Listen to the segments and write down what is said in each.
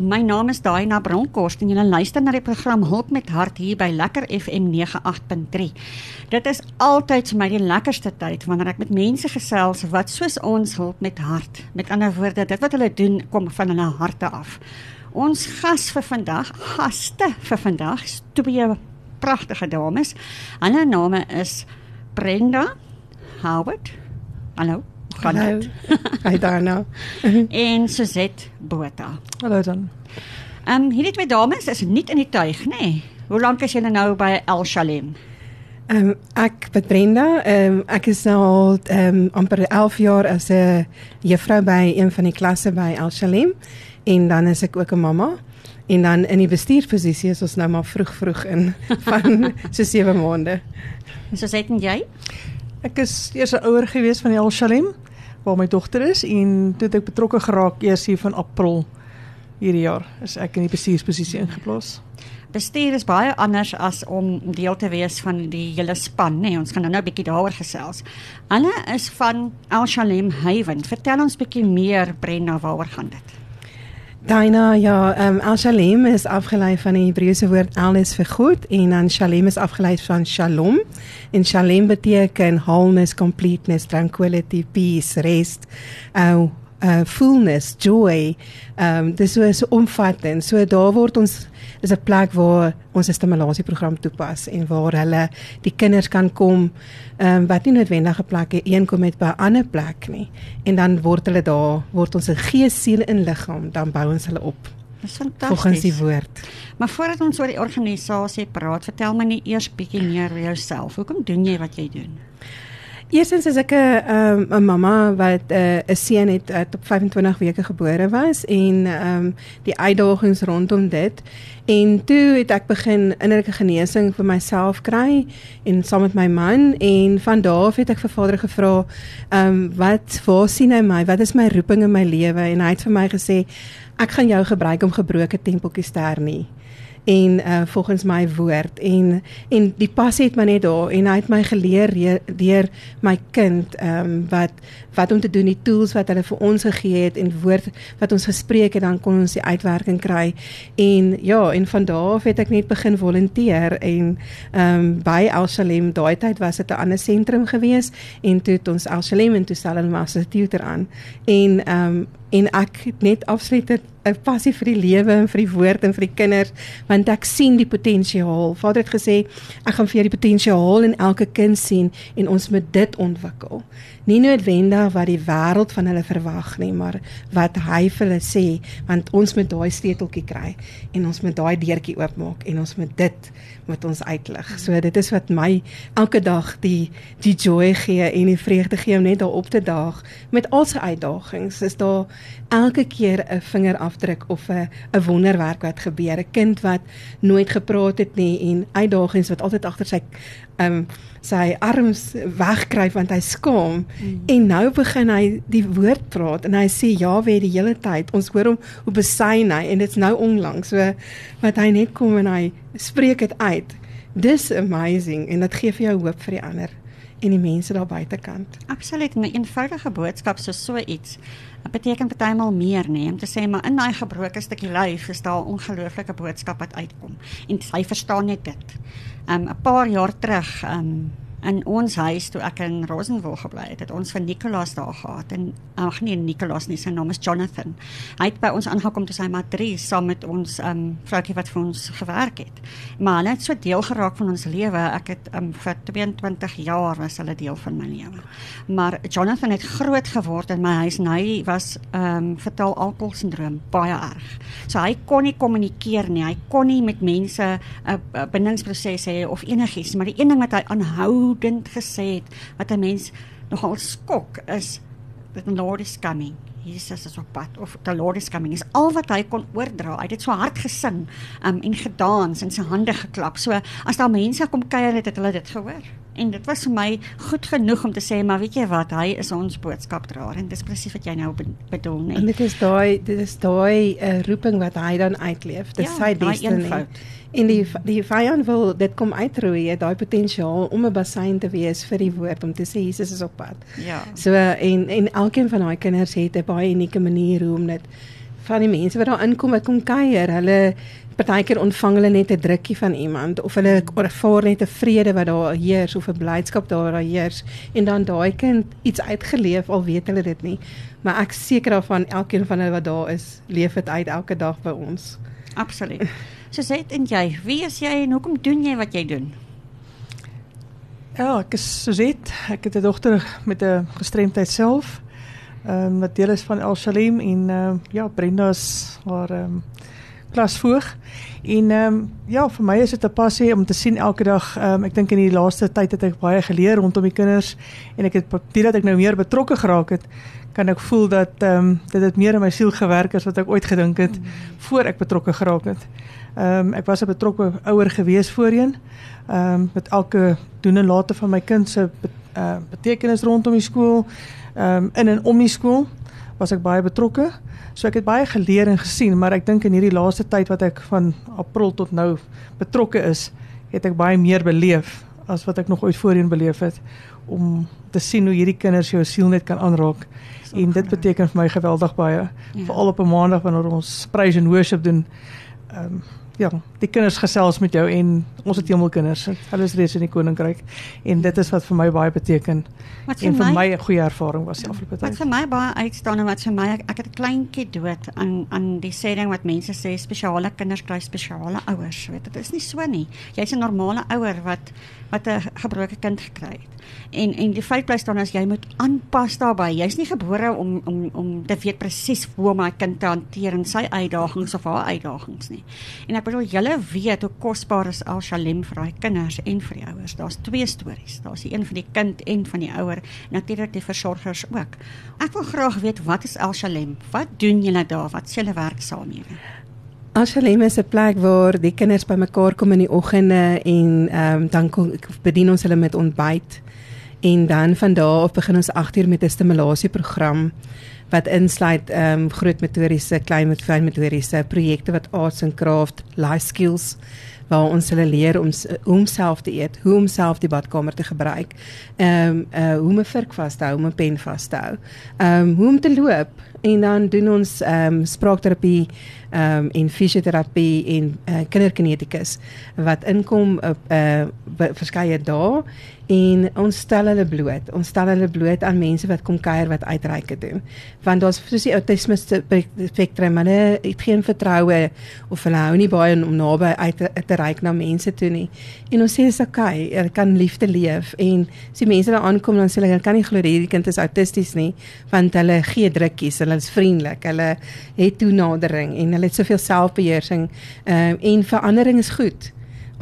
My naam is Daina Bronkhorst en jy luister na die program Hulp met Hart hier by Lekker FM 98.3. Dit is altyd vir my die lekkerste tyd wanneer ek met mense gesels wat soos ons hulp met hart. Met ander woorde, dit wat hulle doen kom van hulle harte af. Ons gas vir vandag, gaste vir vandag, twee pragtige dames. Hulle name is Brenda Howard. Hallo gaan dit? Hi daarna. en Suzette Botha. Hallo dan. Ehm um, hierdie twee dames is nie in die tuig nê. Nee. Hoe lank is julle nou by El Shalem? Ehm um, ek met Brenda, ehm um, ek is nou al ehm um, amper 11 jaar as 'n juffrou by een van die klasse by El Shalem en dan is ek ook 'n mamma. En dan in die bestuursposisie is ons nou maar vroeg vroeg in van so 7 maande. En so sê jy? Ek is eers 'n ouer gewees van die El Shalem waar my dogter is en toe het ek betrokke geraak eers hier van April hierdie jaar is ek in die bestuursposisie ingeplaas. Bestuur is baie anders as om deel te wees van die hele span, nê. Nee, ons gaan nou 'n bietjie daaroor gesels. Anne is van El Shalem Haven. Vertel ons bietjie meer Brenda, waaroor gaan dit? Daina, ja, ehm um, El Shalem is afgelei van die Hebreëse woord El is vir God en dan Shalem is afgelei van Shalom. En Shalem beteken wholeness, completeness, tranquility, peace, rest. Uh uh fullness, joy. Ehm um, dis so so omvattend. So daar word ons is 'n plek waar ons 'n stimulasieprogram toepas en waar hulle die kinders kan kom ehm um, wat nie noodwendig 'n plek een kom met by 'n ander plek nie. En dan word hulle daar word ons 'n gees, siel en liggaam dan bou ons hulle op. Dis fantasties. Volgens die woord. Maar voordat ons oor die organisasie praat, vertel my net eers bietjie meer oor jouself. Hoekom doen jy wat jy doen? Eerstens is ek 'n um, 'n mamma wat eh, 'n uh, seun het wat op 25 weke gebore was en ehm um, die uitdagings rondom dit. En toe het ek begin innerlike genesing vir myself kry en saam met my man en van daar af het ek vir Vader gevra ehm um, wat waar sien hy my? Wat is my roeping in my lewe? En hy het vir my gesê ek gaan jou gebruik om gebroke tempeltjies te hernie en uh, volgens my woord. En en die pas het my net daar en hy het my geleer deur my kind ehm um, wat wat om te doen die tools wat hulle vir ons gegee het en woord wat ons gespreek het dan kon ons die uitwerking kry. En ja en van daar af het ek net begin volunteer en ehm um, by Alsalem daai tyd was dit 'n ander sentrum gewees en toe het ons Alsalem en toe Stellenbosch as 'n tutor aan. En ehm um, en ek net afsluit 'n passie vir die lewe en vir die woord en vir die kinders want ek sien die potensiaal. Vader het gesê ek gaan vir die potensiaal in elke kind sien en ons moet dit ontwikkel. Nie noodwendig wat die wêreld van hulle verwag nie, maar wat hy vir hulle sê want ons moet daai sleuteltjie kry en ons moet daai deurtjie oopmaak en ons moet dit met ons uitlig. So dit is wat my elke dag die die joy gee en die vreugde gee om net daar op te daag met al sy uitdagings. Is daar elke keer 'n vingerafdruk of 'n 'n wonderwerk wat gebeur, 'n kind wat nooit gepraat het nie en uitdagings wat altyd agter sy ehm um, sy arms wegkruip want hy skaam. Mm. en nou begin hy die woord praat en hy sê Jawe die hele tyd. Ons hoor hom hoe besyn hy en dit's nou onlangs. So wat hy net kom en hy spreek dit uit. Dis amazing en dit gee vir jou hoop vir die ander en die mense daar buitekant. Absoluut 'n eenvoudige boodskap so so iets. Dit beteken partymal meer nê om te sê maar in daai gebroke stukkie lyf is daar 'n ongelooflike boodskap wat uitkom. En hy verstaan net dit. Um 'n paar jaar terug um in ons huis toe ek in Rosenwil gebly het, het ons van Nicolas daar gehad en ag nee Nicolas nie, sy naam is Jonathan. Hy het by ons aangekom toe sy matries saam met ons um vroukie wat vir ons gewerk het. Maar hulle het so deel geraak van ons lewe. Ek het um vir 22 jaar was hulle deel van my lewe. Maar Jonathan het groot geword in my huis hy was um vertel alkohol sindroom baie erg. So hy kon nie kommunikeer nie. Hy kon nie met mense 'n uh, uh, bindingsproses hê of enigiets, maar die een ding wat hy aanhou aanhoudend gesê het wat 'n mens nogal skok is that the Lord is coming. Jesus is op pad of the Lord is coming. Is al wat hy kon oordra. Hy het dit so hard gesing um, en gedans en sy hande geklap. So as daar mense kom kuier het, het hulle dit gehoor. En dit was vir my goed genoeg om te sê maar weet jy wat, hy is ons boodskapdraer en dis presies wat jy nou bedoel, nee. En dit is daai dit is daai uh, roeping wat hy dan uitleef. Dis ja, sy destiny. En die die vyand wil dit kom uitroei, daai potensiaal om 'n bassein te wees vir die woord om te sê Jesus is op pad. Ja. So en en elkeen van daai kinders het 'n baie unieke manier hoe om dit van die mense wat daar inkom wat kom kuier, hulle partykeer ontvang hulle net 'n drukkie van iemand of hulle ervaar net 'n vrede wat daar heers of 'n blydskap daar daar heers en dan daai kind iets uitgeleef al weet hulle dit nie. Maar ek seker daarvan elkeen van hulle wat daar is, leef dit uit elke dag by ons. Absoluut. So sê en jy, wie is jy en hoekom doen jy wat jy doen? Ja, ek is Suzette. Ek het 'n dogter met 'n gestremdheid self. Ehm um, wat deel is van El Shalem en ehm um, ja, Brenda is haar ehm um, klasvoog. En ehm um, ja, vir my is dit 'n passie om te sien elke dag. Ehm um, ek dink in die laaste tyd het ek baie geleer rondom die kinders en ek het dit ek nou meer betrokke geraak het, kan ek voel dat ehm um, dit het meer in my siel gewerk as wat ek ooit gedink het mm. voor ek betrokke geraak het. Ehm um, ek was 'n betrokke ouer gewees voorheen. Ehm um, met elke doen en late van my kind se uh, betekenis rondom die skool, ehm um, in en om die skool was ek baie betrokke. So ek het baie geleer en gesien, maar ek dink in hierdie laaste tyd wat ek van April tot nou betrokke is, het ek baie meer beleef as wat ek nog ooit voorheen beleef het om te sien hoe hierdie kinders jou siel net kan aanraak. En dit beteken vir my geweldig baie, ja. veral op 'n maandag wanneer ons praise and worship doen. Ehm um, ja, die kinders gesels met jou en ons het hemelkinders. Hulle is reeds in die koninkryk en dit is wat vir my baie beteken. Wat vir en vir my 'n goeie ervaring was die afgelope tyd. Wat vir my baie uitstaan en wat vir my ek, ek het 'n kleintjie dood aan aan die sê ding wat mense sê spesiale kinders kry spesiale ouers. Weet dit is nie so nie. Jy's 'n normale ouer wat wat 'n gebroke kind gekry het. En en die feit bly staan as jy moet aanpas daarbey. Jy's nie gebore om om om te weet presies hoe om my kind te hanteer en sy uitdagings of haar uitdagings nie. En ek bedoel julle weet hoe kosbaar is Al Shalem vir daai kinders en vir die ouers. Daar's twee stories. Daar's die een van die kind en van die ouer, natuurlik die versorgers ook. Ek wil graag weet wat is Al Shalem? Wat doen julle daar? Wat is julle werksaamhede? Ashalem is 'n plek waar die kinders bymekaar kom in die oggende en ehm um, dan kom bedien ons hulle met ontbyt en dan van daar af begin ons 8 uur met 'n stimulasieprogram wat insluit ehm um, groot motoriese, klein met klein motoriese projekte wat arts and craft, life skills waar ons hulle leer om om self te eet, hoe om self die badkamer te gebruik. Ehm um, uh hoe om 'n vurk vas te hou, om 'n pen vas te hou. Ehm um, hoe om te loop en dan doen ons ehm um, spraakterapie um, en fisioterapie en uh, kinderkinetikus wat inkom op uh, verskeie dae en ons stel hulle bloot. Ons stel hulle bloot aan mense wat kom kuier wat uitreike doen. Want daar's soos die autisme spektrum, hulle het geen vertroue of hulle hou nie baie om naby uit te, reik na mense toe nie. En ons sê dis okay, hulle kan liefde leef en as die mense daar aankom dan sê hulle kan nie glo hierdie kind is autisties nie, want hulle gee drukkies, hulle is vriendelik, hulle het toenadering en hulle het soveel selfbeheersing um, en verandering is goed.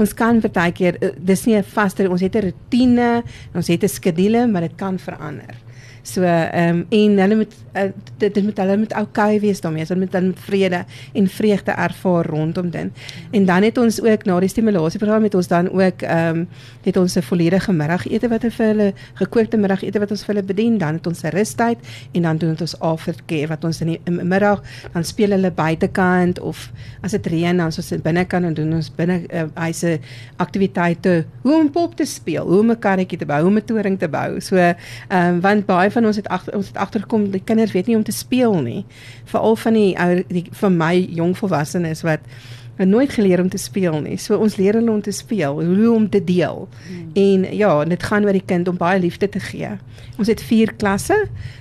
Ons kan partykeer eh, dis nie 'n vaste ons het 'n rotine ons het 'n skedule maar dit kan verander So ehm um, en hulle moet uh, dit dit moet hulle moet okay wees daarmee. Hulle moet dan vrede en vreugde ervaar rondom dit. En dan het ons ook na die stimulasieprogram het ons dan ook ehm um, het ons 'n volledige middagete wat vir hulle gekookte middagete wat ons vir hulle bedien. Dan het ons 'n rustyd en dan doen ons aftercare wat ons in die in middag dan speel hulle buitekant of as dit reën dan ons in binnekant en doen ons binne uh, huise aktiwiteite hoe om pop te speel, hoe om 'n karretjie te bou, hoe om 'n toring te bou. So ehm um, want baie van ons het agter ons het agterkom die kinders weet nie om te speel nie. Veral van die ou die vir my jong volwassenes wat nooit geleer om te speel nie. So ons leer hulle om te speel, hoe om te deel. Hmm. En ja, dit gaan oor die kind om baie liefde te gee. Ons het 4 klasse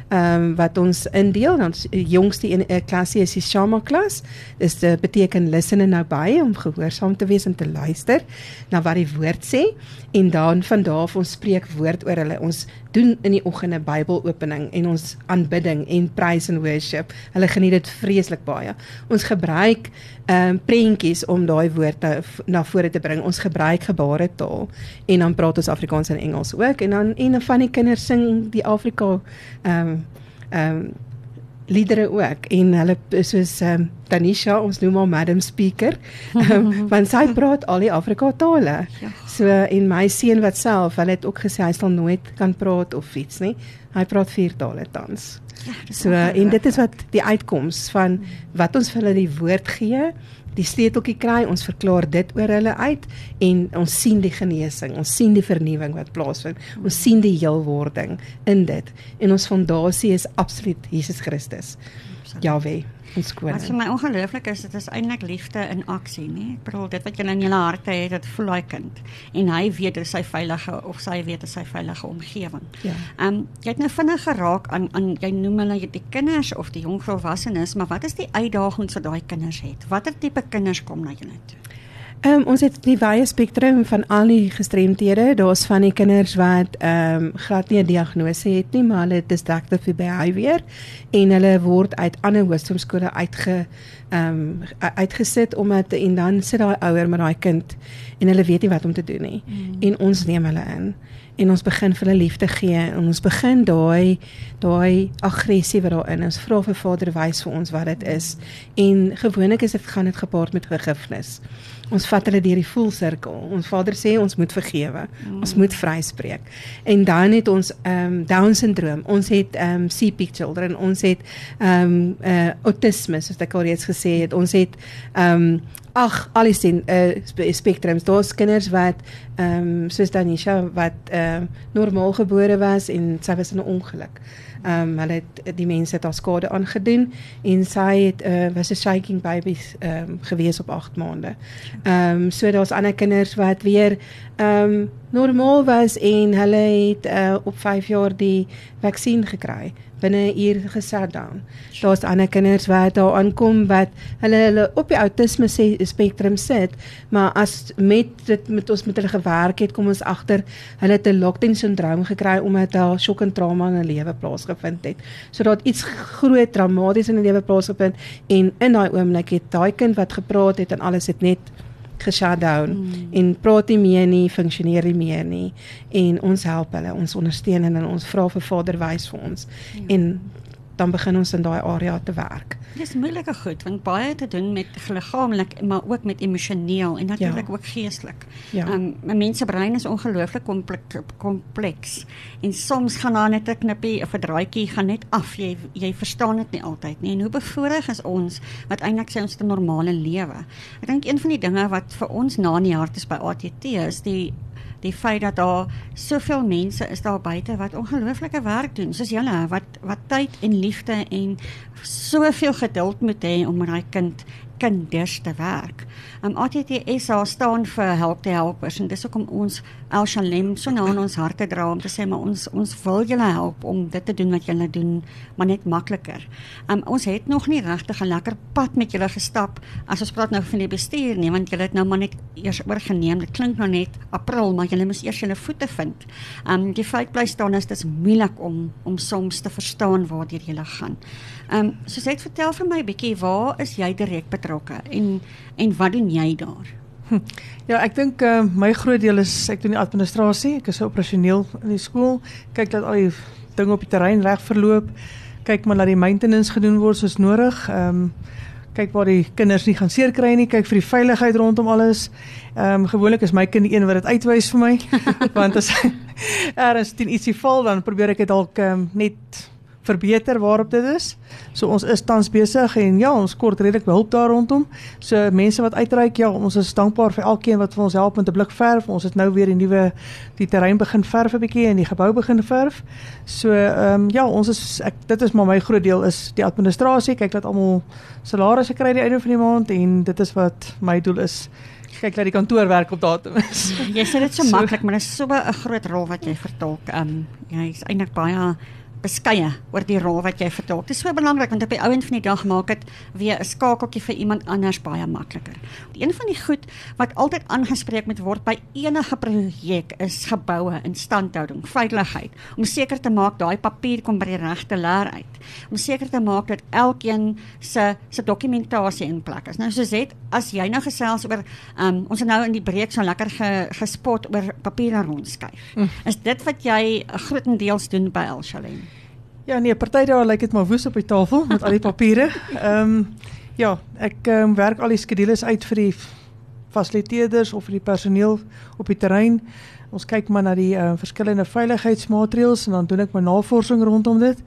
ehm um, wat ons indeel. Ons jongste een uh, klasie is die Shama klas. Dis dit beteken listen and obey om gehoorsaam te wees en te luister na wat die woord sê en dan van daar af ons spreek woord oor hulle. Ons doen in die oggende Bybelopening en ons aanbidding en praise and worship. Hulle geniet dit vreeslik baie. Ons gebruik ehm um, prentjies om daai woorde na vore te bring. Ons gebruik gebaretaal en dan praat ons Afrikaans en Engels ook en dan en van die kinders sing die Afrika ehm um, ehm um, liedere ook en hulle soos ehm um, Tanisha ons noem haar madam speaker um, want sy praat al die Afrika tale. Ja. So en my seun wat self, hulle het ook gesê hy sal nooit kan praat of iets nie. Hy praat vier tale tans. Ja, so en dit is wat die uitkoms van wat ons vir hulle die woord gee die sleuteltjie kry, ons verklaar dit oor hulle uit en ons sien die genesing, ons sien die vernuwing wat plaasvind. Ons sien die heelwording in dit. En ons fondasie is absoluut Jesus Christus. Jahwe. In skole. Wat vir my ongelooflik is, dit is eintlik liefde in aksie, nê? Ek bedoel dit wat jy in jou harte het, dit voel daai kind en hy weet dit is sy veilige of sy weet dit is sy veilige omgewing. Ja. Ehm um, jy het nou vinnig geraak aan aan jy noem hulle die kinders of die jong volwassenes, maar wat is die uitdagings wat daai kinders het? Watter tipe kinders kom na julle toe? Um, ons het die wye spektrum van al die gestremthede. Daar's van die kinders wat ehm um, glad nie 'n diagnose het nie, maar hulle het dyslectic behavior en hulle word uit ander hoërskoolskole uitge ehm um, uitgesit omdat en dan sit daai ouer met daai kind en hulle weet nie wat om te doen nie. Mm. En ons neem hulle in en ons begin vir hulle liefde gee en ons begin daai daai aggressie wat daarin is. Vra vir Vader wys vir ons wat dit is. En gewoonlik is dit gaan dit gepaard met vergifnis. Ons vat hulle deur die voelsirkel. Ons Vader sê ons moet vergewe. Mm. Ons moet vryspreek. En dan het ons ehm um, down syndroom. Ons het ehm um, CP children. Ons het ehm um, uh, autisme soos ek al reeds gesê het. Ons het ehm um, ag al die sen, uh, spektrums. Daar's kinders wat ehm um, soos Danisha wat ehm uh, normaal gebore was en sy was in 'n ongeluk. Ehm um, hulle het die mense het haar skade aangedoen en sy het uh, was 'n shaking baby ehm um, gewees op 8 maande. Ehm um, so daar's ander kinders wat weer ehm um, normaal was en hulle het uh, op 5 jaar die vaksin gekry binne 'n uur gesit down. Daar's ander kinders wat daar aankom wat hulle hulle op die autisme spektrum sit, maar as met dit met ons met hulle gewerk het, kom ons agter hulle het 'n lockdown syndroom gekry omdat daar shock en trauma in hulle lewe plaasgevind het. So daar het iets groot traumaties in hulle lewe plaasgevind en in daai oomblik het daai kind wat gepraat het en alles het net geshut down mm. en praat nie meer nie, funksioneer nie meer nie en ons help hulle, ons ondersteun en ons vra vir Vader wys vir ons ja. en dan begin ons in daai area te werk. Dis moeilike goed want baie te doen met liggaamlik maar ook met emosioneel en natuurlik ja. ook geestelik. Ja. Um mense brein is ongelooflik kompleks en soms gaan daar net 'n knippie of 'n draadjie gaan net af. Jy jy verstaan dit nie altyd nie. En hoe bevoorreg is ons wat eintlik sê ons het 'n normale lewe. Ek dink een van die dinge wat vir ons na in die hart is by ATT is die die feit dat daar soveel mense is daar buite wat ongelooflike werk doen soos julle wat wat tyd en liefde en soveel geduld moet hê om met daai kind kinders te werk. Um ATTS staan vir help te helpers en dis hoekom ons El Shalem so nou in ons harte dra om te sê maar ons ons wil julle help om dit te doen wat julle doen, maar net makliker. Um ons het nog nie regtig 'n lekker pad met julle gestap as ons praat nou van die bestuur nie, want julle het nou maar net eers oorgeneem. Dit klink nou net April, maar julle moet eers julle voete vind. Um die feit bly staan is dit is moeilik om om soms te verstaan waar dit julle gaan. Um soos ek vertel vir my bietjie, waar is jy direk betrokke en en wat doen jy daar? Hm. Ja, ek dink uh, my groot deel is ek doen die administrasie. Ek is operasioneel in die skool. Kyk dat al die dinge op die terrein reg verloop. Kyk maar dat die maintenance gedoen word soos nodig. Ehm um, kyk waar die kinders nie gaan seer kry nie. Kyk vir die veiligheid rondom alles. Ehm um, gewoonlik is my kind die een wat dit uitwys vir my. Want as er is teen ietsie val dan probeer ek dit dalk um, net verbeter waarop dit is. So ons is tans besig en ja, ons kort redelik hulp daar rondom. So mense wat uitreik, ja, ons is dankbaar vir elkeen wat vir ons help met 'n blik verf. Ons het nou weer die nuwe die terrein begin verf 'n bietjie en die gebou begin verf. So ehm um, ja, ons is ek dit is maar my groot deel is die administrasie. Kyk dat almal salarisse kry die einde van die maand en dit is wat my doel is kyk dat die kantoorwerk op datum is. Jy sê dit so, so maklik, maar dit is so 'n groot rol wat jy vertolk. Ehm um, jy is eintlik baie beskeie oor die rol wat jy vertolk. Dit is so belangrik want op die ouend van die dag maak dit weer 'n skakeltjie vir iemand anders baie makliker. Een van die goed wat altyd aangespreek moet word by enige projek is geboue, instandhouding, veiligheid, om seker te maak daai papier kom by die regte laer uit. Om seker te maak dat elkeen se se dokumentasie in plek is. Nou soos dit, as jy nou gesels oor um, ons het nou in die breek so lekker ge, gespot oor papiere rondskuif. Mm. Is dit wat jy grootendeels doen by Elshalem? Ja nee, party daar lyk dit maar woes op die tafel met al die papiere. Ehm um, ja, ek um, werk al die skedules uit vir die fasiliteerders of vir die personeel op die terrein. Ons kyk maar na die uh, verskillende veiligheidsmaatreëls en dan doen ek my navorsing rondom dit.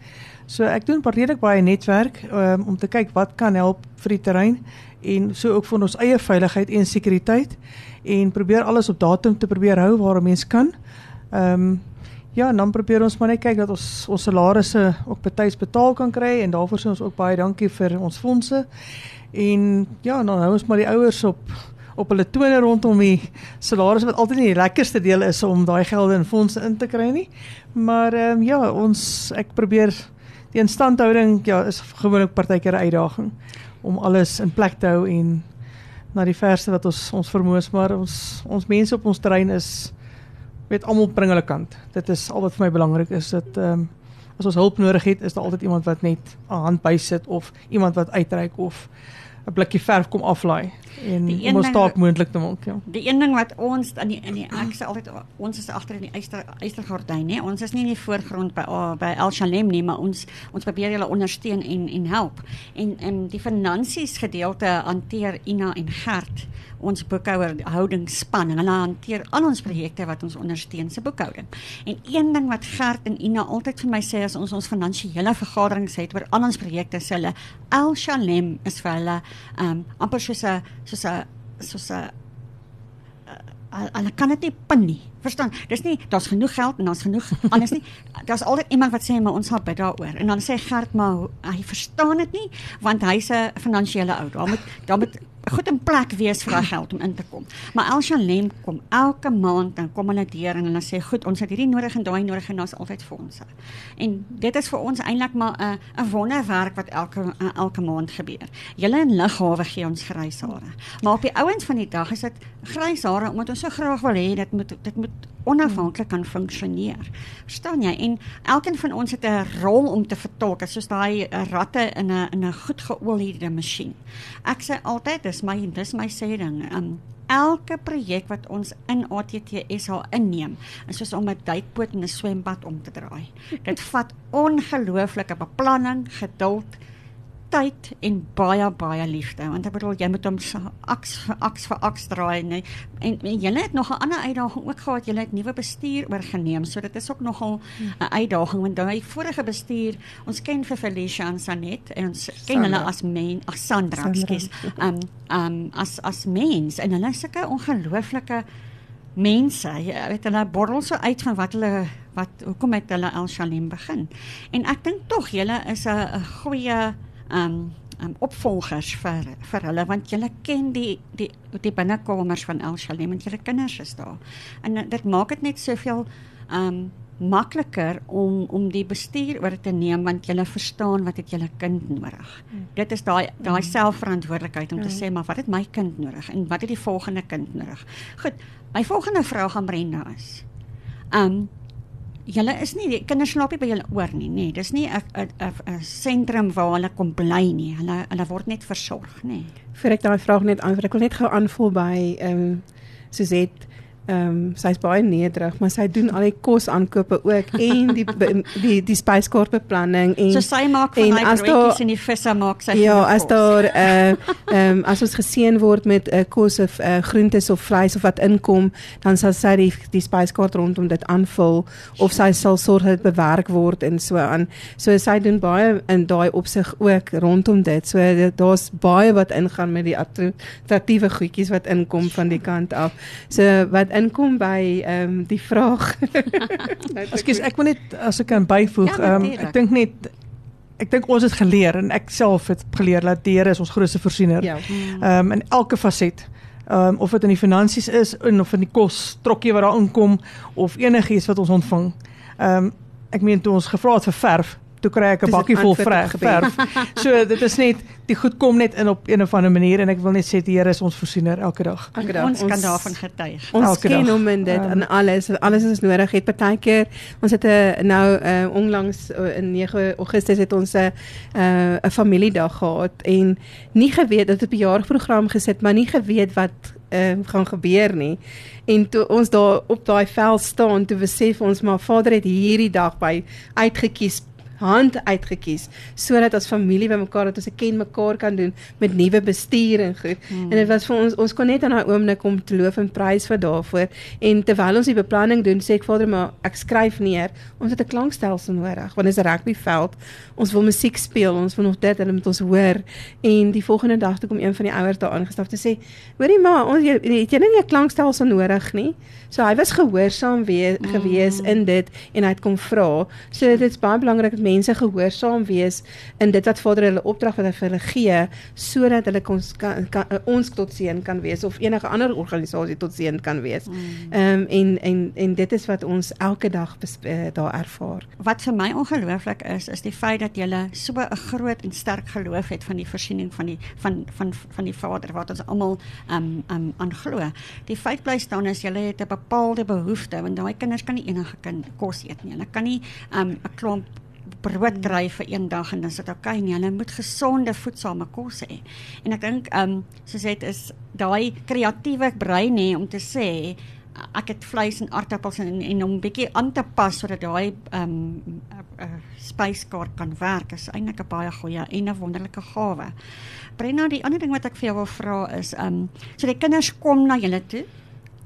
So ek doen redelik baie netwerk um, om te kyk wat kan help vir die terrein en so ook vir ons eie veiligheid en sekuriteit en probeer alles op datum te probeer hou waar 'n mens kan. Ehm um, ja, en dan probeer ons maar net kyk dat ons ons salarisse ook betyds betaal kan kry en daarvoor sê ons ook baie dankie vir ons fondse. En ja, dan hou ons maar die ouers op op hulle tone rondom die salarisse wat altyd nie die lekkerste deel is om daai gelde in fondse in te kry nie. Maar ehm um, ja, ons ek probeer die instandhouding ja is gewoonlik partykeer 'n uitdaging om alles in plek te hou en na die verste wat ons ons vermoë maar ons ons mense op ons terrein is weet almal bring hulle kant. Dit is al wat vir my belangrik is dat ehm um, as ons hulp nodig het, is daar altyd iemand wat net 'n hand bysit of iemand wat uitreik of 'n blikkie verf kom aflaai en om ons taak moontlik te maak, ja. Die een ding wat ons in die in die ek sê altyd ons is agter in die eyster eystergordyn, nê. Ons is nie in die voorgrond by oh, by El Shalem nie, maar ons ons probeer julle ondersteun en en help. En en die finansies gedeelte hanteer Ina en Gert ons boekhouer houdingsspan en hulle hanteer al ons projekte wat ons ondersteun se boekhouding. En een ding wat Gert en Ina altyd vir my sê as ons ons finansiële vergaderings het oor al ons projekte, sê hulle El Shalem is vir hulle um amper soos 'n soos 'n soos 'n hulle kan dit nie pin nie. Verstaan? Dis nie daar's genoeg geld en daar's genoeg anders nie. Daar's altyd iemand wat sê maar ons sal bid daaroor. En dan sê Gert maar hy verstaan dit nie want hy's 'n finansiële ou. Daar moet daar moet goed in plek wees vir daai geld om in te kom. Maar Elsha Lem kom elke maand dan kom hulle deur en hulle sê goed, ons het hierdie nodig en daai nodig en daar's altyd fondse. En dit is vir ons eintlik maar 'n 'n wonderwerk wat elke elke maand gebeur. Julle in Lughawe gee ons grys hare. Maar op die ouens van die dag is dit grys hare omdat ons so graag wil hê dit moet dit moet onafhanklik kan funksioneer. Verstaan jy? En elkeen van ons het 'n rol om te vertolk, soos daai ratte in 'n in 'n goed geoliede masjien. Ek sê altyd, dis my dis my sê ding. Um elke projek wat ons in ATTSA inneem, is soos om 'n duikboot in 'n swembad om te draai. Dit vat ongelooflike beplanning, geduld, tyd en baie baie liefde want ek bedoel jy moet hom aks aks vir aks draai nee. en, en jy het nog 'n ander uitdaging ook gehad. Jy het nuwe bestuur oorgeneem so dit is ook nogal 'n uitdaging want daai vorige bestuur ons ken vir Felicia en Sanet en ons Sandra. ken hulle as men ag Sandra ekskuus. Um um as as mens en hulle is sulke ongelooflike mense. Jy weet hulle borrel so uit van wat hulle wat hoekom het hulle El Shalim begin? En ek dink tog julle is 'n goeie um um opvolgers vir vir hulle want julle ken die die die binnekomers van El Shalem en julle kinders is daar. En dit maak dit net soveel um makliker om om die bestuur oor te neem want julle verstaan wat het julle kind nodig. Mm. Dit is daai daai mm. selfverantwoordelikheid om mm. te sê maar wat het my kind nodig en wat het die volgende kind nodig. Goed, my volgende vraag aan Brenda is. Um julle is nie kinders slaap nie by julle oor nie, nê. Nee, dis nie 'n 'n 'n sentrum waar hulle kom bly nie. Hulle hulle word net versorg, nê. Nee. Vir ek daai vraag net aan, ek wil net gou aanvul by ehm um, Suzette Ehm um, sy's baie nederig, maar sy doen al die kos aankope ook en die die die spyskaart beplanning en so sy maak van daai broodjies en die visse maak sy Ja, as daar eh uh, ehm um, as ons geseën word met 'n uh, kos of uh, groentes of vleis of wat inkom, dan sal sy die die spyskaart rondom dit aanvul of sy sal sorg dat dit bewerk word en so aan. So sy doen baie in daai opsig ook rondom dit. So daar's baie wat ingaan met die attrakiewe goedjies wat inkom van die kant af. So wat inkom by ehm um, die vraag. Ekskuus, ek wil net as ek kan byvoeg, ja, ehm ja, um, ek dink net ek dink ons het geleer en ek self het geleer dat die Here is ons grootste voorsiener. Ja. Ehm ja. um, in elke faset. Ehm um, of dit in die finansies is en of in die kos trokkie wat daar inkom of enigiets wat ons ontvang. Ehm um, ek meen toe ons gevra het vir verf, toe kry ek 'n bakkie vol verf. So dit is net die goed kom net in op een of ander manier en ek wil net sê die Here is ons voorsiener elke dag. Elke dag. Ons, ons kan daarvan getuig. Ons elke ken hom in dit en um, alles alles is nodig het partykeer ons het 'n nou uh, onlangs uh, in 9 Augustus het ons 'n uh, 'n familiedag gehad en nie geweet dat op 'n jaarprogram gesit maar nie geweet wat uh, gaan gebeur nie. En toe ons daar op daai vel staan, toe besef ons maar Vader het hierdie dag by uitgekies hand uitgekies sodat as familie by mekaar dat ons ken mekaar kan doen met nuwe bestuur en goed. Hmm. En dit was vir ons ons kon net aan daai oomblik om te loof en prys vir daarvoor. En terwyl ons die beplanning doen, sê ek Vader maar ek skryf neer. Ons het 'n klankstelsel nodig want dit is 'n rugbyveld. Ons wil musiek speel, ons wil nog dit hulle moet ons hoor. En die volgende dag toe kom een van die ouers daar aangestap te sê, "Hoorie ma, ons het jy nie 'n klankstelsel nodig nie." So hy was gehoorsaam we mm. gewees in dit en hy het kom vra. So dit is baie belangrik dat mense gehoorsaam wees in dit wat Vader hulle opdrag wat hy vir hulle gee sodat hulle ons kan, kan ons tot seën kan wees of enige ander organisasie tot seën kan wees. Mm. Ehm mm. um, en en en dit is wat ons elke dag uh, daar ervaar. Wat vir my ongelooflik is is die feit dat jy so 'n groot en sterk geloof het van die voorsiening van die van van van die Vader wat ons almal ehm um, ehm um, aanglo. Die feit bly staan is jy het 'n bepaalde behoefte want daai kinders kan nie enige kind kos eet nie. Hulle kan nie ehm um, 'n klomp brood kry vir een dag en dan is dit oukei nie. Hulle moet gesonde voedsame kos hê. En ek dink ehm um, soos dit is daai kreatiewe brein hê om te sê ek het vleis en aardappels en en om 'n bietjie aan te pas sodat daai ehm um, uh, uh, spyskaart kan werk is eintlik 'n baie goeie en 'n wonderlike gawe. Brenna, die ander ding wat ek vir jou wil vra is ehm um, so die kinders kom na julle toe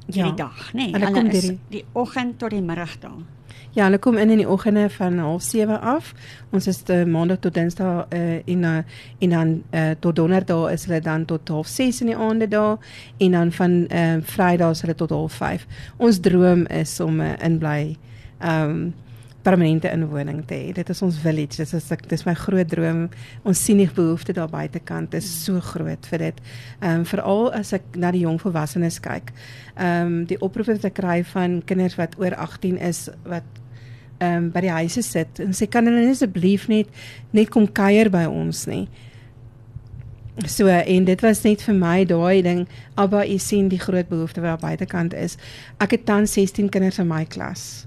hierdie ja, dag, nê? Nee, hulle, hulle kom die, die oggend tot die middag daar. Ja, hulle kom in in die oggende van 07:30 af. Ons is die maandag tot dinsdag uh, in uh, en dan uh, tot donderdag is hulle dan tot 06:30 in die aande daar en dan van uh, Vrydag is hulle tot 05:30. Ons droom is om 'n uh, inbly ehm um, permanente inwoning te hê. Dit is ons village. Dit is ek dis my groot droom. Ons sien die behoefte daar buitekant is so groot vir dit. Ehm um, veral as ek na die jong volwassenes kyk. Ehm um, die oproepe wat ek kry van kinders wat oor 18 is wat ehm um, by die huise sit en sê kan hulle asseblief net net kom kuier by ons nie. So en dit was net vir my daai ding, Abba, u sien die groot behoefte wat daar buitekant is. Ek het tans 16 kinders in my klas.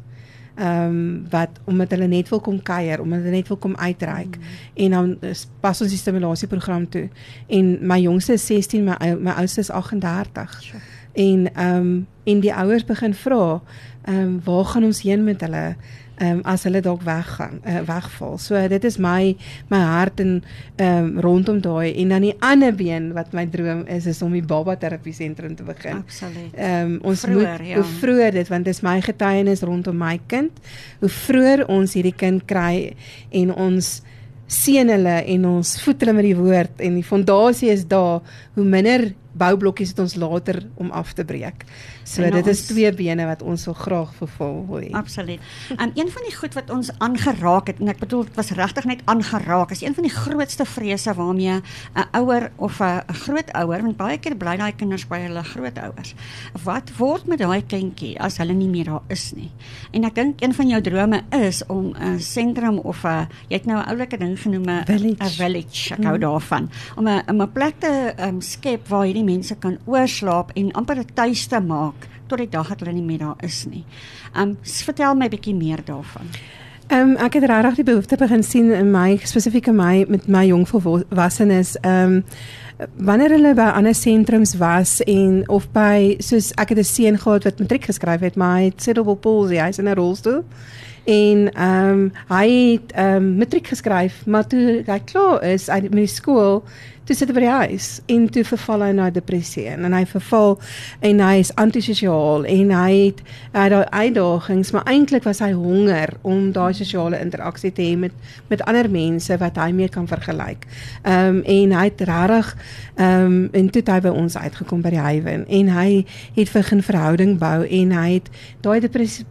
Ehm um, wat omdat hulle net wil kom kuier, omdat hulle net wil kom uitreik mm. en dan pas ons die stimulasieprogram toe. En my jongste is 16, my my oudste is 38. Sure. En ehm um, en die ouers begin vra, ehm um, waar gaan ons heen met hulle? Um, as hulle dalk weggaan, uh, wegval. So dit is my my hart en um, rondom daai en dan die ander been wat my droom is is om die baba terapie sentrum te begin. Absoluut. Ehm um, ons vroeger, moet ja. hoe vroeër dit want dit is my getuienis rondom my kind. Hoe vroeër ons hierdie kind kry en ons seën hulle en ons voed hulle met die woord en die fondasie is daar, hoe minder boublokkies het ons later om af te breek. So en dit is twee bene wat ons so graag vervul wil hê. Absoluut. En een van die goed wat ons aangeraak het en ek bedoel dit was regtig net aangeraak is een van die grootste vrese waarmee 'n ouer of 'n grootouer want baie keer bly daai kinders by hulle grootouers. Wat word met daai kindjie as hulle nie meer daar is nie? En ek dink een van jou drome is om 'n sentrum of 'n jy het nou 'n oulike ding genoem 'n village. village ek hou hmm. daarvan om 'n 'n plek te um, skep waar hierdie mense kan oorslaap en amper 'n tuiste maak tot die dag dat hulle nie meer daar is nie. Um vertel my 'n bietjie meer daarvan. Ehm um, ek het regtig die behoefte begin sien in my spesifieke my met my jong volwassenes ehm um, wanneer hulle by ander sentrums was en of by soos ek het 'n seun gehad wat matriek geskryf het maar hy het cerebral palsy hy's in 'n rolstoel en ehm um, hy het ehm um, matriek geskryf maar toe hy klaar is uit met die skool toe sit hy by die huis en toe verval hy na depressie en, en hy verval en hy is antisosiaal en hy het hy het uitdagings maar eintlik was hy honger om daai sosiale interaksie te hê met met ander mense wat hy mee kan vergelyk. Ehm um, en hy het regtig ehm um, en toe hy by ons uitgekom by die Hywen en hy het begin verhouding bou en hy het daai depressie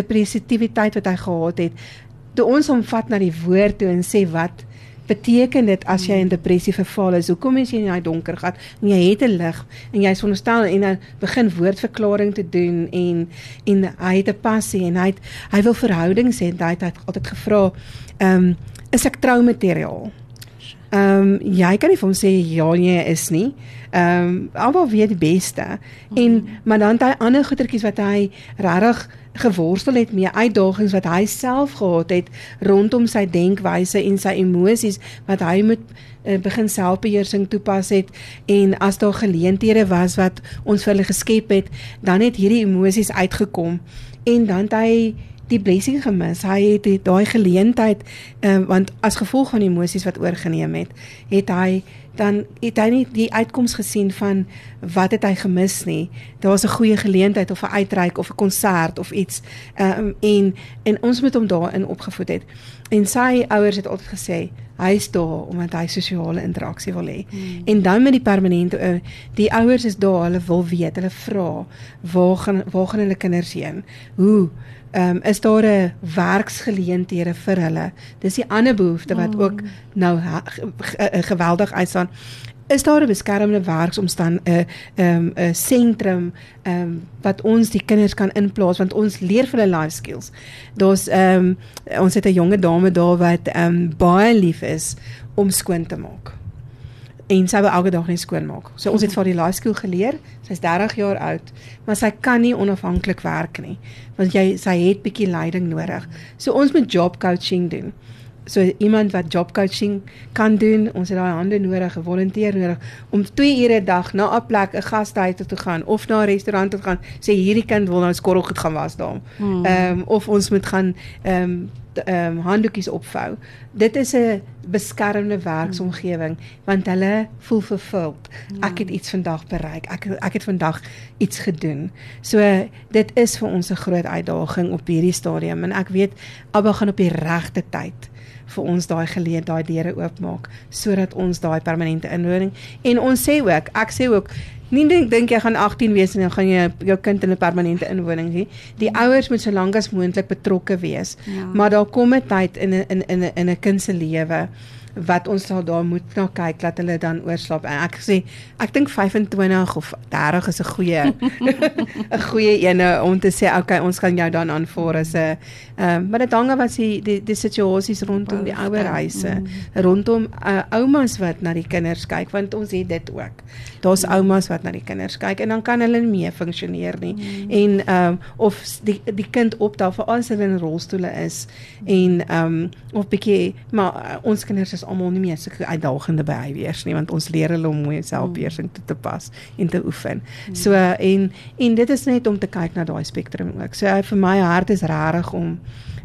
depressiwiteit wat hy gehad het toe ons hom vat na die woord toe en sê wat beteken dit as jy in depressie verval is, hoekom is jy in daai donker gat en jy het 'n lig en jy is onderstel en dan begin woordverklaring te doen en en hy het 'n passie en hy het, hy wil verhoudings hê en hy het altyd gevra, ehm um, is ek troumateriaal? Ehm um, jy kan nie vir hom sê ja nee is nie. Ehm um, almal weet die beste. En maar dan daai ander goetertjies wat hy regtig geworstel het met uitdagings wat hy self gehad het rondom sy denkwyse en sy emosies wat hy moet uh, begin selfbeheersing toepas het en as daar geleenthede was wat ons vir hulle geskep het dan het hierdie emosies uitgekom en dan het hy die blessing gemis. Hy het daai geleentheid um, want as gevolg van emosies wat oorgeneem het, het hy dan het hy nie die uitkoms gesien van wat het hy gemis nie. Daar was 'n goeie geleentheid of 'n uitreik of 'n konsert of iets um, en en ons moet hom daarin opgevoed het. En sy ouers het altyd gesê hy is daar omdat hy sosiale interaksie wil hê. Hmm. En dan met die permanente uh, die ouers is daar, hulle wil weet, hulle vra waar gaan waar gaan hulle kinders heen? Hoe Ehm um, is daar 'n werksgeleenthede vir hulle? Dis die ander behoefte wat ook nou geweldig uitstaan. Is daar 'n beskermde werksomstand 'n ehm 'n sentrum ehm um, wat ons die kinders kan inplaas want ons leer vir hulle life skills. Daar's ehm um, ons het 'n jonge dame daar wat ehm um, baie lief is om skoon te maak en sy wil elke dag net skoon maak. So ons het vir die life skill geleer. Sy's 30 jaar oud, maar sy kan nie onafhanklik werk nie, want jy sy het bietjie leiding nodig. So ons moet job coaching doen. So iemand wat job coaching kan doen, ons het daai hande nodig, 'n volonteer nodig om 2 ure 'n dag na 'n plek 'n gastehuis toe te gaan of na 'n restaurant toe te gaan, sê hierdie kind wil nou skorrel goed gaan was daar. Hmm. Ehm um, of ons moet gaan ehm um, ehm um, handdoekies opvou. Dit is 'n beskermde werksomgewing want hulle voel vervuld. Ek het iets vandag bereik. Ek ek het vandag iets gedoen. So dit is vir ons 'n groot uitdaging op hierdie stadium en ek weet Abba gaan op die regte tyd vir ons daai geleentheid daai deure oopmaak sodat ons daai permanente inwoning en ons sê ook ek sê ook Nie dink dink jy gaan 18 wees en dan gaan jy jou kind in 'n permanente inwoning hê. Die ouers moet so lank as moontlik betrokke wees. Ja. Maar daar kom 'n tyd in 'n in 'n in 'n kind se lewe wat ons sal daar moet na kyk dat hulle dan oorslaap. En ek sê ek dink 25 of 30 is 'n goeie 'n goeie ene om te sê okay, ons gaan jou dan aanvaar as 'n ehm um, maar dit hang af as die die, die situasies rondom die ouerhuise, mm. rondom uh, oumas wat na die kinders kyk want ons het dit ook. Daar's mm. oumas wat na die kinders kyk en dan kan hulle nie meer funksioneer nie. Mm. En ehm um, of die die kind opdaag vir as hulle in rolstoele is en ehm um, of bietjie maar uh, ons kinders is almal nie meer so uitdagende behaviors nie want ons leer hulle om mooi selfbeheersing mm. toe te pas en te oefen. Mm. So en en dit is net om te kyk na daai spektrum ook. So vir my hart is regtig om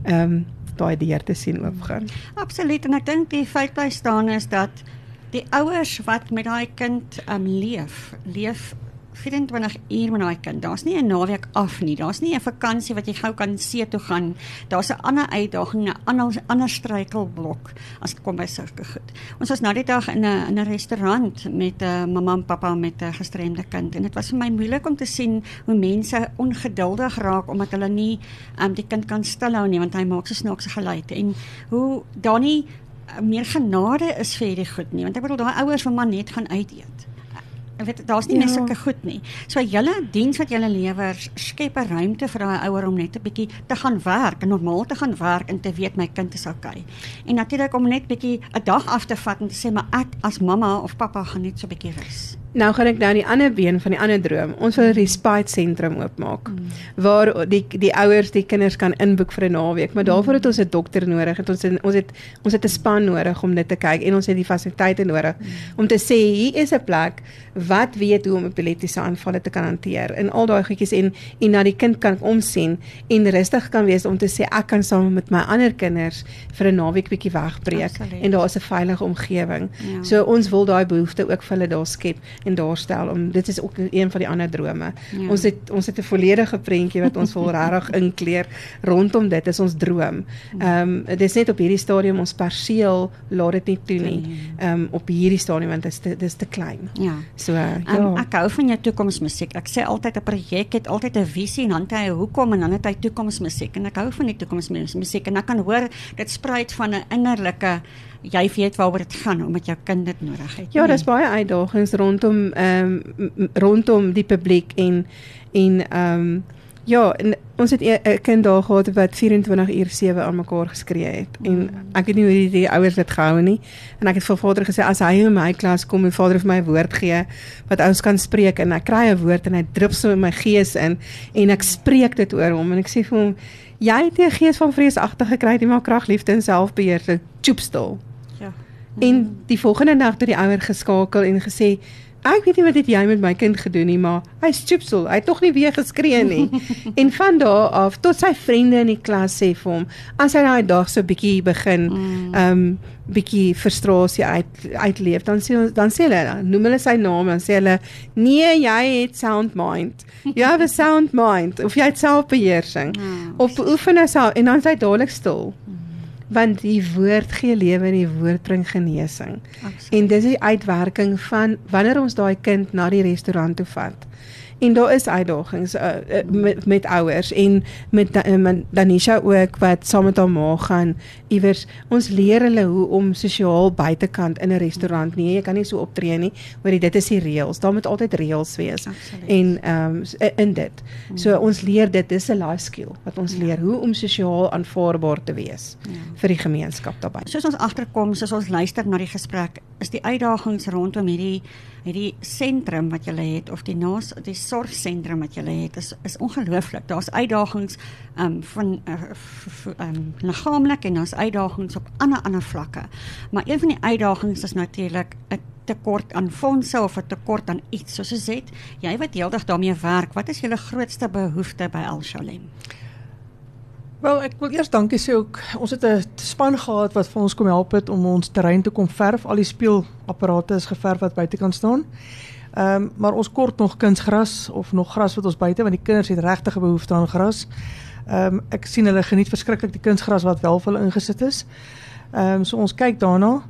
ehm um, daai deur te sien oopgaan. Absoluut en ek dink die feit bly staan is dat die ouers wat met daai kind ehm um, leef, leef 24 uur met daai kind. Daar's nie 'n naweek af nie. Daar's nie 'n vakansie wat jy gou kan see toe gaan. Daar's 'n ander uitdaging, 'n ander ander struikelblok as dit kom by sulke goed. Ons was nou die dag in 'n in 'n restaurant met 'n uh, mamma en pappa met 'n gestremde kind en dit was vir my moeilik om te sien hoe mense ongeduldig raak omdat hulle nie um, die kind kan stilhou nie want hy maak so snaakse geluide en hoe daar nie uh, meer genade is vir hierdie goed nie want ek bedoel daai ouers wil maar net gaan uit eet weet daar's nie ja. sulke goed nie. So julle diens wat julle lewer skep 'n ruimte vir daai ouer om net 'n bietjie te gaan werk, en normaal te gaan werk en te weet my kind is okay. En natuurlik om net bietjie 'n dag af te vat en te sê maar ek as mamma of pappa gaan net so 'n bietjie rus. Nou gaan ek nou die ander been van die ander droom. Ons wil 'n respite sentrum oopmaak mm. waar die die ouers die kinders kan inboek vir 'n naweek, maar daarvoor het ons 'n dokter nodig. Het ons het, ons het ons het 'n span nodig om dit te kyk en ons het die fasiliteite nodig mm. om te sê hier is 'n plek wat weet hoe om epileptiese aanvalle te kan hanteer en al daai goedjies en en na die kind kan omsien en rustig kan wees om te sê ek kan saam met my ander kinders vir 'n naweek bietjie wegbreek Absoluut. en daar is 'n veilige omgewing. Ja. So ons wil daai behoefte ook vir hulle daar skep en daar stel om dit is ook een van die ander drome. Ja. Ons het ons het 'n volledige prentjie wat ons wil regtig inkleer rondom dit is ons droom. Ehm um, dit is net op hierdie stadium ons perseel laat dit nie toe nie. Ehm um, op hierdie stadium want dit is te, dit is te klein. Ja. So ja. Um, ek hou van jou toekomsmusiek. Ek sê altyd 'n projek het altyd 'n visie en dan het hy 'n hoekom en dan het hy toekomsmusiek en ek hou van die toekomsmusiek en ek kan hoor dit spruit van 'n innerlike jy weet waaroor dit gaan omdat jou kind dit nodig het. Ja, daar's baie uitdagings rondom ehm um, rondom die publiek en en ehm um, Ja, en ons het 'n kind daar gehad wat 24 uur 7 aan mekaar geskree het en mm. ek weet nie hoe die, die ouers dit gehou nie. En ek het vir vader gesê as hy in my klas kom en vader vir my 'n woord gee wat ons kan spreek en ek kry 'n woord en hy drup so in my gees in en ek spreek dit oor hom en ek sê vir hom jy het 'n gees van vreesagtig gekry, jy maak krag, liefde en selfbeheer, so choop stil. Ja. Mm. En die volgende dag het die ouer geskakel en gesê Ek weet nie wat het jy met my kind gedoen nie, maar hy stoepsel. Hy het tog nie weer geskree nie. en van daar af tot sy vriende in die klas sê vir hom, as hy daai dag so bietjie begin Mm. ehm um, bietjie frustrasie uit uitleef, dan sê ons dan sê hulle, noem hulle sy naam en sê hulle, "Nee, jy het sound mind. You have a sound mind." Of jy het selfbeheersing. Ja. Of beoefen hy self en dan is hy dadelik stil. Want die woord gee lewe en die woord bring genesing. Absoluut. En dis die uitwerking van wanneer ons daai kind na die restaurant toe vat. En daar is uitdagings uh, uh, met met ouers en met, uh, met Danisha ook wat saam met haar ma gaan. Iewers ons leer hulle hoe om sosiaal buitekant in 'n restaurant nee jy kan nie so optree nie want dit is die reëls. Daar moet altyd reëls wees. Absoluut. en ehm um, in dit. So ons leer dit dis 'n life skill wat ons leer hoe om sosiaal aanvaarbaar te wees Ja. vir die gemeenskap daarbey Soos ons agterkom, soos ons luister na die gesprek, is die uitdagings rondom hierdie hierdie sentrum wat jy het of die naas die sorgsentrum wat jy het is is ongelooflik. Daar's uitdagings um van uh, f- f- um liggaamlik en daar's uitdagings op ander ander vlakke. Maar een van die uitdagings is natuurlik 'n tekort aan fondse of 'n tekort aan iets. Soos jy sê, jy wat heeldag daarmee werk, wat is julle grootste behoefte by Al Shalem? Wel, ek wil eers dankie sê ook. Ons het 'n span gehad wat vir ons kom help het om ons terrein te kom verf. Al die speelapparate is geverf wat buite kan staan. Ehm um, maar ons kort nog kunsgras of nog gras wat ons buite want die kinders het regtig 'n behoefte aan gras. Ehm um, ek sien hulle geniet verskriklik die kunsgras wat wel vir hulle ingesit is. Ehm um, so ons kyk daarna.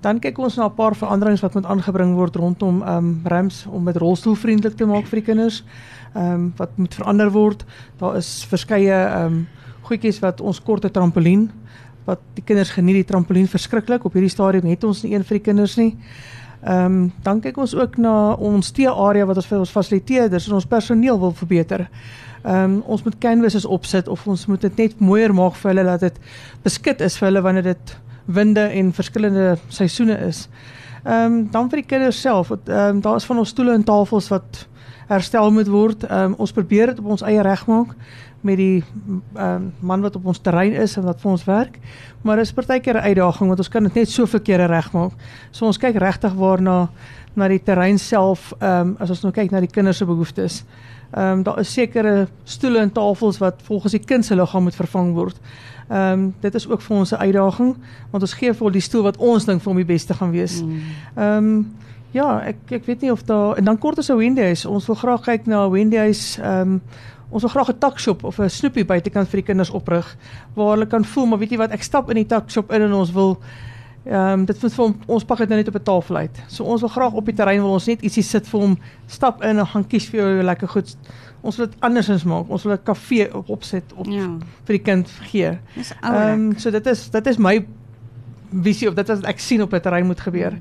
Dan kyk ons na 'n paar veranderings wat moet aangebring word rondom ehm um, ramps om dit rolstoelvriendelik te maak vir die kinders. Ehm um, wat moet verander word. Daar is verskeie ehm um, goedjies wat ons korte trampolien wat die kinders geniet die trampolien verskriklik. Op hierdie stadium het ons nie een vir die kinders nie. Ehm um, dan kyk ons ook na ons tee-area wat ons vir ons fasiliteerders en ons personeel wil verbeter. Ehm um, ons moet canvases opsit of ons moet dit net mooier maak vir hulle dat dit beskik is vir hulle wanneer dit winde en verskillende seisoene is. Ehm um, dan vir die kinders self, ehm um, daar is van ons stoele en tafels wat herstel moet word. Um, ons probeer dit op ons eie reg maak met die um, man wat op ons terrein is en wat vir ons werk. Maar dit is partykeer 'n uitdaging want ons kan dit net soveel kere regmaak. So ons kyk regtig waarna na die terrein self ehm um, as ons nou kyk na die kinders se behoeftes. Ehm um, daar is sekere stoele en tafels wat volgens die kind se liggaam moet vervang word. Ehm um, dit is ook vir ons 'n uitdaging want ons gee vir hulle die stoel wat ons dink vir hom die beste gaan wees. Mm. Ehm um, ja, ek ek weet nie of daar en dan kort is 'n Wendy huis. Ons wil graag kyk na 'n Wendy huis. Ehm um, ons wil graag 'n takshop of 'n snoepie buitekant vir die kinders oprig waar hulle kan voel, maar weet jy wat, ek stap in die takshop in en ons wil ehm um, dit moet vir hom ons pak dit nou net op 'n tafel uit. So ons wil graag op die terrein wil ons net ietsie sit vir hom, stap in en gaan kies vir jou lekker goed. Ons wil dit andersins maak. Ons wil 'n kafee op opset op Ja, vir die kind gee. Ehm um, so dit is dit is my visie of dit is wat ek sien op 'n terrein moet gebeur.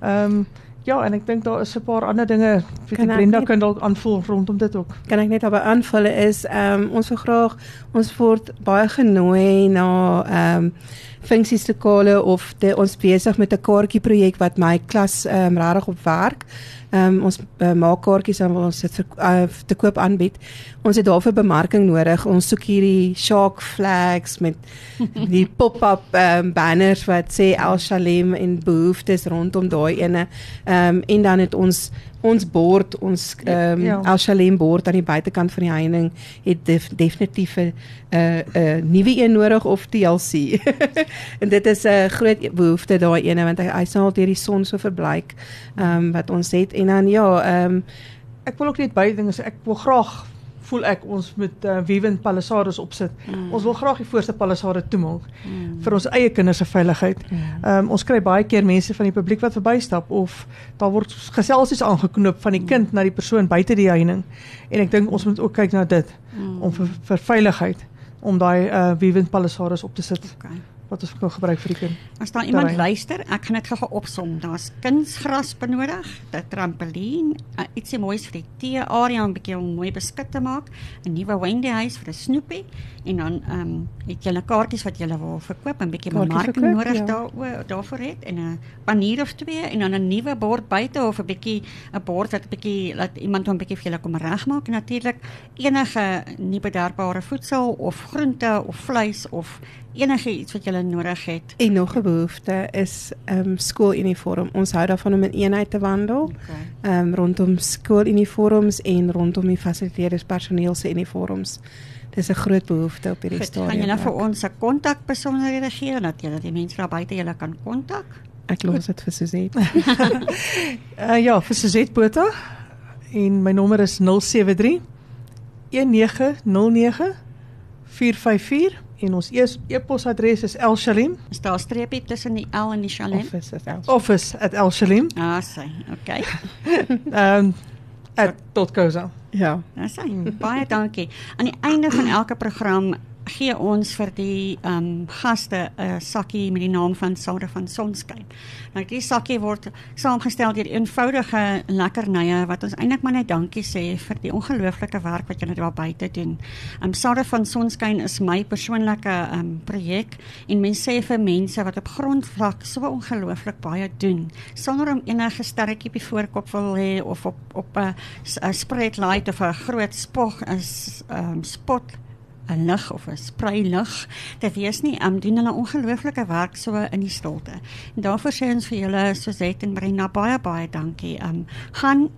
Ehm um, ja, en ek dink daar is 'n paar ander dinge. Kan jy ek Brenda net- kan dalk aanvul rondom dit ook. kan ek net daarby aanvul is ehm um, ons wil graag ons word baie genooi na ehm um, funksieslokale of de, ons besig met 'n kaartjie projek wat my klas ehm um, regtig op werk. Ehm um, ons uh, maak kaartjies en ons dit vir uh, te koop aanbied. Ons het daarvoor bemarking nodig. Ons soek hierdie shark flags met die pop-up ehm um, banners wat sê El Shalem en behoeftes rondom daai ene. Ehm um, en dan het ons ons bord ons ehm um, Ja. El Shalem bord aan die buitekant van die heining het def, definitief 'n 'n 'n nuwe een nodig of TLC. en dit is 'n groot behoefte daai ene want hy, hy sal deur die son so verbleik ehm um, wat ons het en dan ja ehm um, Ek wil ook net baie dinge sê. Ek wil graag voel ek ons moet uh, Wiewend Palisades opsit. Mm. Ons wil graag die voorste Palisade toemaak Mm. vir ons eie kinders se veiligheid. Ehm um, ons kry baie keer mense van die publiek wat verbystap of daar word geselsies aangeknoop van die kind na die persoon buite die heining. En ek dink ons moet ook kyk na dit Mm. om vir, vir veiligheid om daai uh, Wiewend Palisades op te sit Okay. Wat ons kan gebruik vir die kind. As daar iemand terrein. luister, ek gaan dit gou-gou opsom. Daar's kunsgras benodig, 'n trampolien, uh, ietsie moois vir die tee-area om 'n bietjie om mooi beskik te maak, 'n nuwe Wendy huis vir 'n snoepie en dan ehm um, het jy 'n kaartjies wat jy wil verkoop, 'n bietjie bemarking nodig ja. daaroor daarvoor het en 'n panier of twee en dan 'n nuwe bord buite of 'n bietjie 'n bord wat 'n bietjie laat iemand hom 'n bietjie vir julle kom regmaak en natuurlik enige nie bederfbare voedsel of groente of vleis of enige iets wat julle hulle nodig het. En nog 'n behoefte is ehm um, skooluniform. Ons hou daarvan om in eenheid te wandel. Okay. Ehm um, rondom skooluniforms en rondom die fasiliteerders personeel se uniforms. Dis 'n groot behoefte op hierdie stadium. Gaan julle vir ook. ons 'n kontakbesonderhede gee dat julle die mense daar buite julle kan kontak? Ek los dit vir Suzette. Uh ja, vir Suzette Botha en my nommer is 073 1909 454 en ons eers e-posadres is elshalim Is daar 'n streepie tussen die L en die Shalem? Office is els. office@elshalim. Ah, sy. Okay. Ehm at .co.za. Ja. Nou sy. Baie dankie. Aan die einde van elke program gee ons vir die ehm um, gaste 'n sakkie met die naam van Sade van Sonskyn. Nou die sakkie word saamgestel deur eenvoudige lekkernye wat ons eintlik maar net dankie sê vir die ongelooflike werk wat julle daar buite doen. Ehm um, Sade van Sonskyn is my persoonlike ehm um, projek en mense sê vir mense wat op grondvlak so ongelooflik baie doen sonder om enige sterretjie op die voorkop wil hê of op op 'n 'n spreadlight of 'n groot spog is ehm um, spot 'n lig of 'n sprei lig te wees nie. Um doen hulle ongelooflike werk so in die stilte. En daarvoor sê ons vir julle Suzette en Brenda baie baie dankie. Um gaan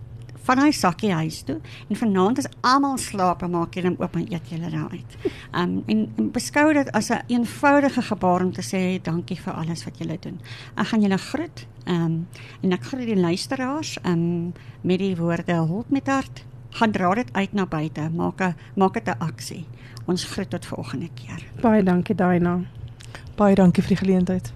van hy sakkie huis toe en vanaand as almal slaap en maak julle oop en eet julle daar uit. Um en, en beskou dit as 'n een eenvoudige gebaar om te sê dankie vir alles wat julle doen. Ek gaan julle groet. Um en ek groet die luisteraars um met die woorde hulp met hart. Gaan dra dit uit na buite. Maak 'n maak dit 'n aksie. Ons groet tot volgende keer. Baie dankie Daina. Baie dankie vir die geleentheid.